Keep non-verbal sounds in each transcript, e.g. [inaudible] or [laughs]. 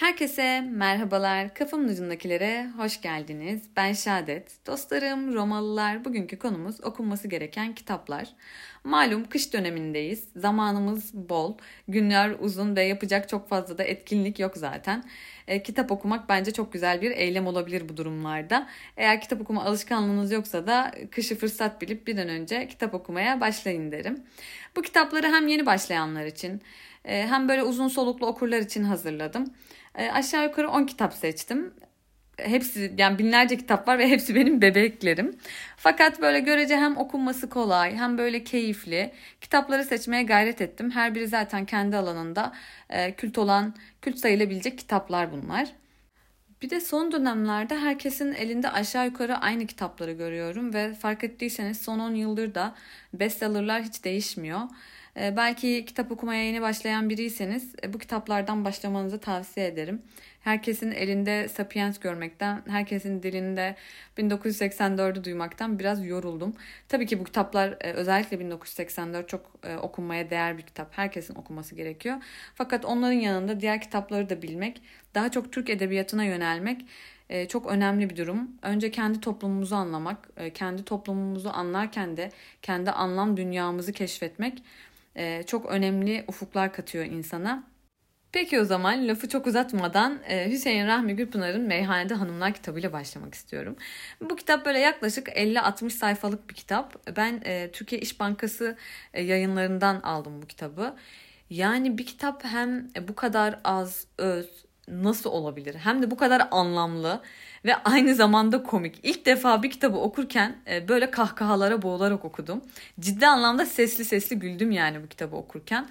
Herkese merhabalar. Kafamın ucundakilere hoş geldiniz. Ben Şadet. Dostlarım, Romalılar. Bugünkü konumuz okunması gereken kitaplar. Malum kış dönemindeyiz. Zamanımız bol. Günler uzun ve yapacak çok fazla da etkinlik yok zaten. E, kitap okumak bence çok güzel bir eylem olabilir bu durumlarda. Eğer kitap okuma alışkanlığınız yoksa da kışı fırsat bilip bir an önce kitap okumaya başlayın derim. Bu kitapları hem yeni başlayanlar için e, hem böyle uzun soluklu okurlar için hazırladım. E, aşağı yukarı 10 kitap seçtim. Hepsi yani binlerce kitap var ve hepsi benim bebeklerim. Fakat böyle görece hem okunması kolay hem böyle keyifli kitapları seçmeye gayret ettim. Her biri zaten kendi alanında e, kült olan, kült sayılabilecek kitaplar bunlar. Bir de son dönemlerde herkesin elinde aşağı yukarı aynı kitapları görüyorum ve fark ettiyseniz son 10 yıldır da bestsellerlar hiç değişmiyor. Ee, belki kitap okumaya yeni başlayan biriyseniz e, bu kitaplardan başlamanızı tavsiye ederim. Herkesin elinde Sapiens görmekten, herkesin dilinde 1984'ü duymaktan biraz yoruldum. Tabii ki bu kitaplar e, özellikle 1984 çok e, okunmaya değer bir kitap. Herkesin okuması gerekiyor. Fakat onların yanında diğer kitapları da bilmek, daha çok Türk edebiyatına yönelmek çok önemli bir durum. Önce kendi toplumumuzu anlamak, kendi toplumumuzu anlarken de kendi anlam dünyamızı keşfetmek e, çok önemli ufuklar katıyor insana. Peki o zaman lafı çok uzatmadan e, Hüseyin Rahmi Gürpınar'ın Meyhanede Hanımlar kitabıyla başlamak istiyorum. Bu kitap böyle yaklaşık 50-60 sayfalık bir kitap. Ben e, Türkiye İş Bankası yayınlarından aldım bu kitabı. Yani bir kitap hem bu kadar az, öz, nasıl olabilir? Hem de bu kadar anlamlı ve aynı zamanda komik. İlk defa bir kitabı okurken e, böyle kahkahalara boğularak okudum. Ciddi anlamda sesli sesli güldüm yani bu kitabı okurken.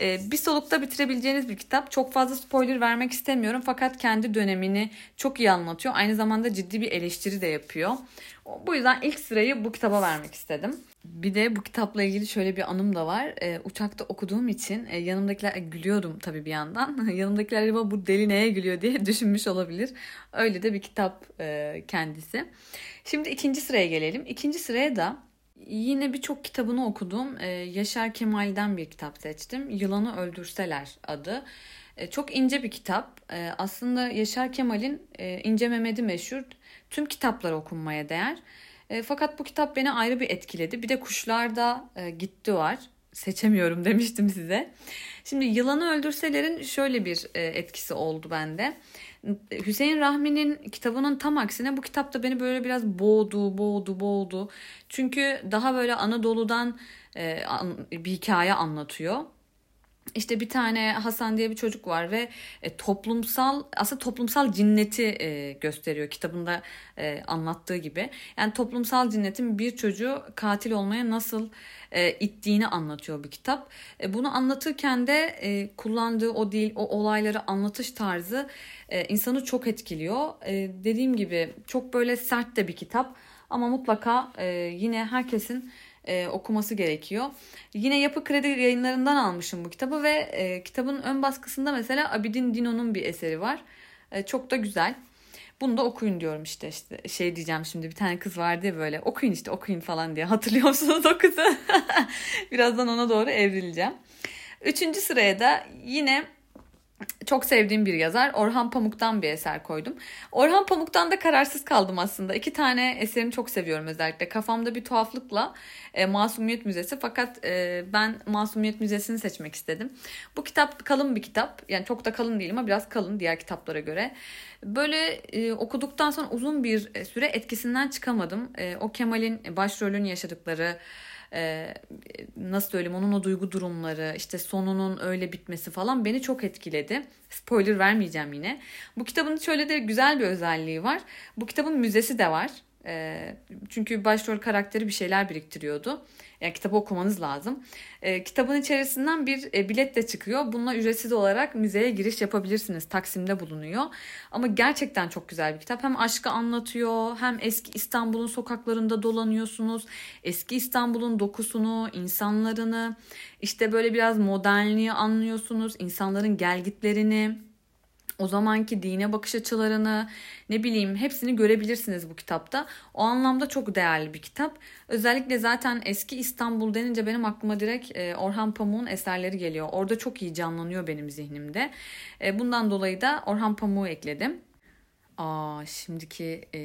E, bir solukta bitirebileceğiniz bir kitap. Çok fazla spoiler vermek istemiyorum fakat kendi dönemini çok iyi anlatıyor. Aynı zamanda ciddi bir eleştiri de yapıyor. Bu yüzden ilk sırayı bu kitaba vermek istedim. Bir de bu kitapla ilgili şöyle bir anım da var. E, uçakta okuduğum için e, yanımdakiler e, gülüyordum tabii bir yandan. [laughs] yanımdakiler acaba bu deli neye gülüyor diye düşünmüş olabilir. Öyle de bir kitap e, kendisi. Şimdi ikinci sıraya gelelim. İkinci sıraya da yine birçok kitabını okudum. E, Yaşar Kemal'den bir kitap seçtim. Yılanı Öldürseler adı. E, çok ince bir kitap. E, aslında Yaşar Kemal'in e, İnce Mehmet'i meşhur. Tüm kitapları okunmaya değer. E, fakat bu kitap beni ayrı bir etkiledi. Bir de Kuşlarda e, Gitti var. Seçemiyorum [laughs] demiştim size. Şimdi Yılanı Öldürselerin şöyle bir e, etkisi oldu bende. Hüseyin Rahmi'nin kitabının tam aksine bu kitap da beni böyle biraz boğdu, boğdu, boğdu. Çünkü daha böyle Anadolu'dan e, bir hikaye anlatıyor. İşte bir tane Hasan diye bir çocuk var ve e, toplumsal aslında toplumsal cinneti e, gösteriyor kitabında e, anlattığı gibi. Yani toplumsal cinnetin bir çocuğu katil olmaya nasıl e, ittiğini anlatıyor bir kitap. E, bunu anlatırken de e, kullandığı o dil, o olayları anlatış tarzı e, insanı çok etkiliyor. E, dediğim gibi çok böyle sert de bir kitap ama mutlaka e, yine herkesin e, okuması gerekiyor. Yine Yapı Kredi yayınlarından almışım bu kitabı ve e, kitabın ön baskısında mesela Abidin Dino'nun bir eseri var. E, çok da güzel. Bunu da okuyun diyorum işte işte şey diyeceğim şimdi bir tane kız vardı ya böyle okuyun işte okuyun falan diye [laughs] hatırlıyor musunuz o kızı? [laughs] Birazdan ona doğru evrileceğim. Üçüncü sıraya da yine çok sevdiğim bir yazar Orhan Pamuk'tan bir eser koydum. Orhan Pamuk'tan da kararsız kaldım aslında. İki tane eserini çok seviyorum özellikle. Kafamda bir tuhaflıkla e, Masumiyet Müzesi fakat e, ben Masumiyet Müzesi'ni seçmek istedim. Bu kitap kalın bir kitap. Yani çok da kalın değil ama biraz kalın diğer kitaplara göre. Böyle e, okuduktan sonra uzun bir süre etkisinden çıkamadım. E, o Kemal'in başrolünü yaşadıkları e, nasıl söyleyeyim onun o duygu durumları işte sonunun öyle bitmesi falan beni çok etkiledi. Spoiler vermeyeceğim yine. Bu kitabın şöyle de güzel bir özelliği var. Bu kitabın müzesi de var. E, çünkü başrol karakteri bir şeyler biriktiriyordu. Yani kitabı okumanız lazım. E, kitabın içerisinden bir e, bilet de çıkıyor. Bununla ücretsiz olarak müzeye giriş yapabilirsiniz. Taksim'de bulunuyor. Ama gerçekten çok güzel bir kitap. Hem aşkı anlatıyor hem eski İstanbul'un sokaklarında dolanıyorsunuz. Eski İstanbul'un dokusunu, insanlarını, işte böyle biraz modernliği anlıyorsunuz. insanların gelgitlerini o zamanki dine bakış açılarını ne bileyim hepsini görebilirsiniz bu kitapta. O anlamda çok değerli bir kitap. Özellikle zaten eski İstanbul denince benim aklıma direkt e, Orhan Pamuk'un eserleri geliyor. Orada çok iyi canlanıyor benim zihnimde. E, bundan dolayı da Orhan Pamuk'u ekledim. Aa şimdiki e,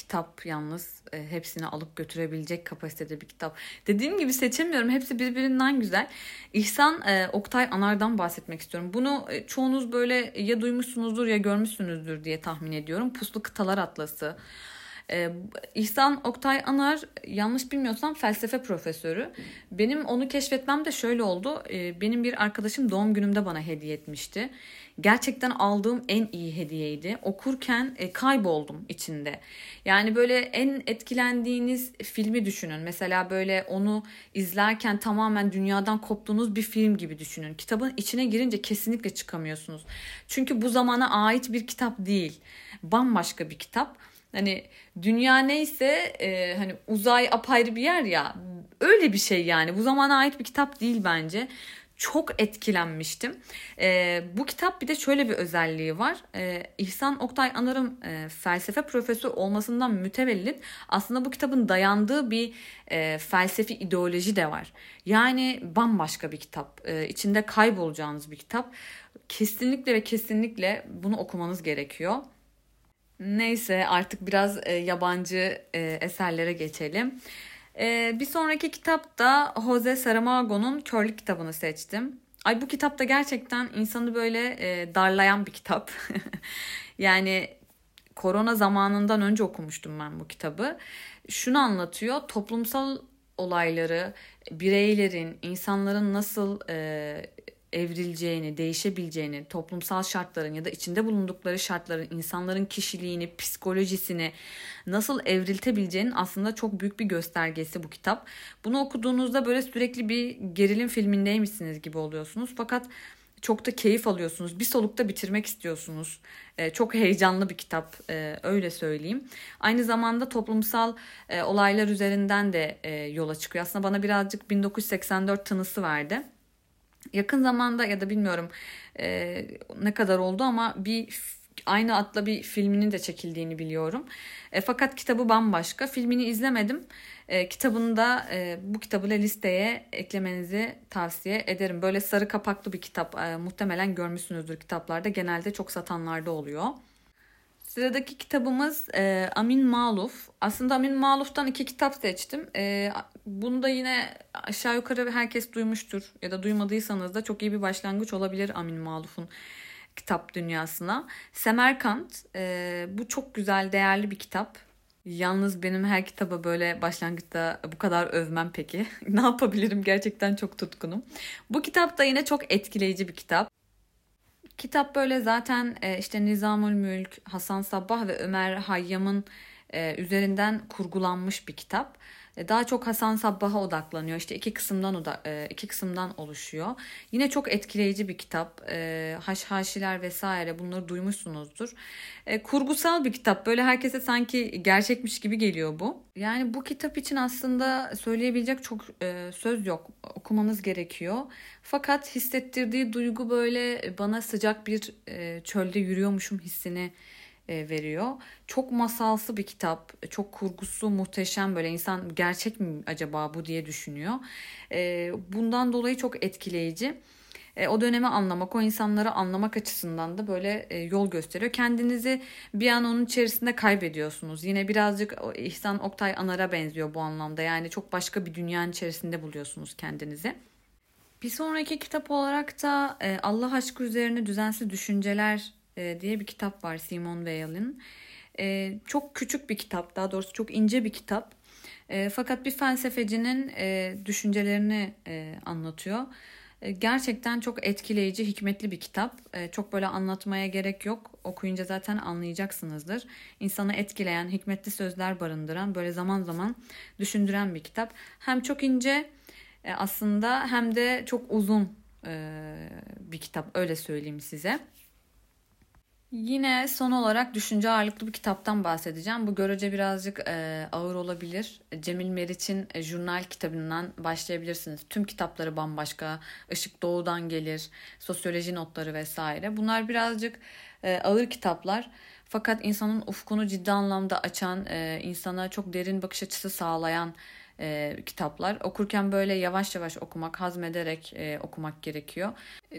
kitap yalnız e, hepsini alıp götürebilecek kapasitede bir kitap. Dediğim gibi seçemiyorum. Hepsi birbirinden güzel. İhsan e, Oktay Anar'dan bahsetmek istiyorum. Bunu e, çoğunuz böyle ya duymuşsunuzdur ya görmüşsünüzdür diye tahmin ediyorum. Puslu Kıtalar Atlası. Ee, İhsan Oktay Anar yanlış bilmiyorsam felsefe profesörü. Benim onu keşfetmem de şöyle oldu. Ee, benim bir arkadaşım doğum günümde bana hediye etmişti. Gerçekten aldığım en iyi hediyeydi. Okurken e, kayboldum içinde. Yani böyle en etkilendiğiniz filmi düşünün. Mesela böyle onu izlerken tamamen dünyadan koptuğunuz bir film gibi düşünün. Kitabın içine girince kesinlikle çıkamıyorsunuz. Çünkü bu zamana ait bir kitap değil. Bambaşka bir kitap Hani dünya neyse e, hani uzay apayrı bir yer ya öyle bir şey yani. Bu zamana ait bir kitap değil bence. Çok etkilenmiştim. E, bu kitap bir de şöyle bir özelliği var. E, İhsan Oktay Anar'ın e, felsefe profesörü olmasından mütevellit aslında bu kitabın dayandığı bir e, felsefi ideoloji de var. Yani bambaşka bir kitap. E, içinde kaybolacağınız bir kitap. Kesinlikle ve kesinlikle bunu okumanız gerekiyor. Neyse artık biraz e, yabancı e, eserlere geçelim. E, bir sonraki kitap da Jose Saramago'nun Körlük kitabını seçtim. Ay bu kitap da gerçekten insanı böyle e, darlayan bir kitap. [laughs] yani korona zamanından önce okumuştum ben bu kitabı. Şunu anlatıyor. Toplumsal olayları, bireylerin, insanların nasıl e, evrileceğini, değişebileceğini, toplumsal şartların ya da içinde bulundukları şartların insanların kişiliğini, psikolojisini nasıl evriltebileceğinin aslında çok büyük bir göstergesi bu kitap. Bunu okuduğunuzda böyle sürekli bir gerilim filmindeymişsiniz gibi oluyorsunuz. Fakat çok da keyif alıyorsunuz. Bir solukta bitirmek istiyorsunuz. Ee, çok heyecanlı bir kitap e, öyle söyleyeyim. Aynı zamanda toplumsal e, olaylar üzerinden de e, yola çıkıyor. Aslında bana birazcık 1984 tınısı verdi yakın zamanda ya da bilmiyorum e, ne kadar oldu ama bir aynı adla bir filminin de çekildiğini biliyorum. E, fakat kitabı bambaşka. Filmini izlemedim. E, kitabını da e, bu kitabı da listeye eklemenizi tavsiye ederim. Böyle sarı kapaklı bir kitap. E, muhtemelen görmüşsünüzdür kitaplarda. Genelde çok satanlarda oluyor. Sıradaki kitabımız e, Amin Maluf. Aslında Amin Maluf'tan iki kitap seçtim. E, bunu da yine aşağı yukarı herkes duymuştur ya da duymadıysanız da çok iyi bir başlangıç olabilir Amin Maluf'un kitap dünyasına. Semerkant e, bu çok güzel değerli bir kitap. Yalnız benim her kitaba böyle başlangıçta bu kadar övmem peki. [laughs] ne yapabilirim gerçekten çok tutkunum. Bu kitap da yine çok etkileyici bir kitap. Kitap böyle zaten e, işte Nizamül Mülk, Hasan Sabbah ve Ömer Hayyam'ın e, üzerinden kurgulanmış bir kitap. E, daha çok Hasan Sabbah'a odaklanıyor. İşte iki kısımdan oda, e, iki kısımdan oluşuyor. Yine çok etkileyici bir kitap. E, haşhaşiler vesaire bunları duymuşsunuzdur. Kurgusal bir kitap. Böyle herkese sanki gerçekmiş gibi geliyor bu. Yani bu kitap için aslında söyleyebilecek çok söz yok. Okumanız gerekiyor. Fakat hissettirdiği duygu böyle bana sıcak bir çölde yürüyormuşum hissini veriyor. Çok masalsı bir kitap. Çok kurgusu muhteşem böyle insan gerçek mi acaba bu diye düşünüyor. E, bundan dolayı çok etkileyici. E, o dönemi anlamak, o insanları anlamak açısından da böyle yol gösteriyor. Kendinizi bir an onun içerisinde kaybediyorsunuz. Yine birazcık İhsan Oktay Anar'a benziyor bu anlamda. Yani çok başka bir dünyanın içerisinde buluyorsunuz kendinizi. Bir sonraki kitap olarak da Allah aşkı üzerine düzensiz düşünceler e, diye bir kitap var Simon Weil'in. E, çok küçük bir kitap daha doğrusu çok ince bir kitap. E, fakat bir felsefecinin e, düşüncelerini e, anlatıyor. E, gerçekten çok etkileyici, hikmetli bir kitap. E, çok böyle anlatmaya gerek yok. Okuyunca zaten anlayacaksınızdır. İnsanı etkileyen, hikmetli sözler barındıran, böyle zaman zaman düşündüren bir kitap. Hem çok ince e, aslında hem de çok uzun bir kitap öyle söyleyeyim size. Yine son olarak düşünce ağırlıklı bir kitaptan bahsedeceğim. Bu görece birazcık e, ağır olabilir. Cemil Meriç'in e, jurnal kitabından başlayabilirsiniz. Tüm kitapları bambaşka. Işık Doğu'dan gelir, sosyoloji notları vesaire. Bunlar birazcık e, ağır kitaplar. Fakat insanın ufkunu ciddi anlamda açan, e, insana çok derin bakış açısı sağlayan e, kitaplar. Okurken böyle yavaş yavaş okumak, hazmederek e, okumak gerekiyor.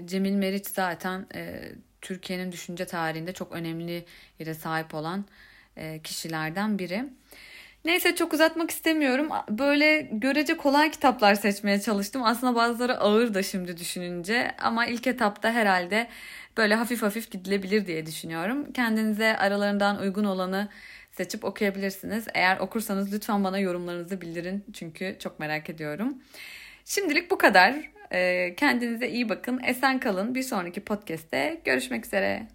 Cemil Meriç zaten e, Türkiye'nin düşünce tarihinde çok önemli yere sahip olan e, kişilerden biri. Neyse çok uzatmak istemiyorum. Böyle görece kolay kitaplar seçmeye çalıştım. Aslında bazıları ağır da şimdi düşününce ama ilk etapta herhalde böyle hafif hafif gidilebilir diye düşünüyorum. Kendinize aralarından uygun olanı seçip okuyabilirsiniz. Eğer okursanız lütfen bana yorumlarınızı bildirin çünkü çok merak ediyorum. Şimdilik bu kadar. Kendinize iyi bakın. Esen kalın. Bir sonraki podcast'te görüşmek üzere.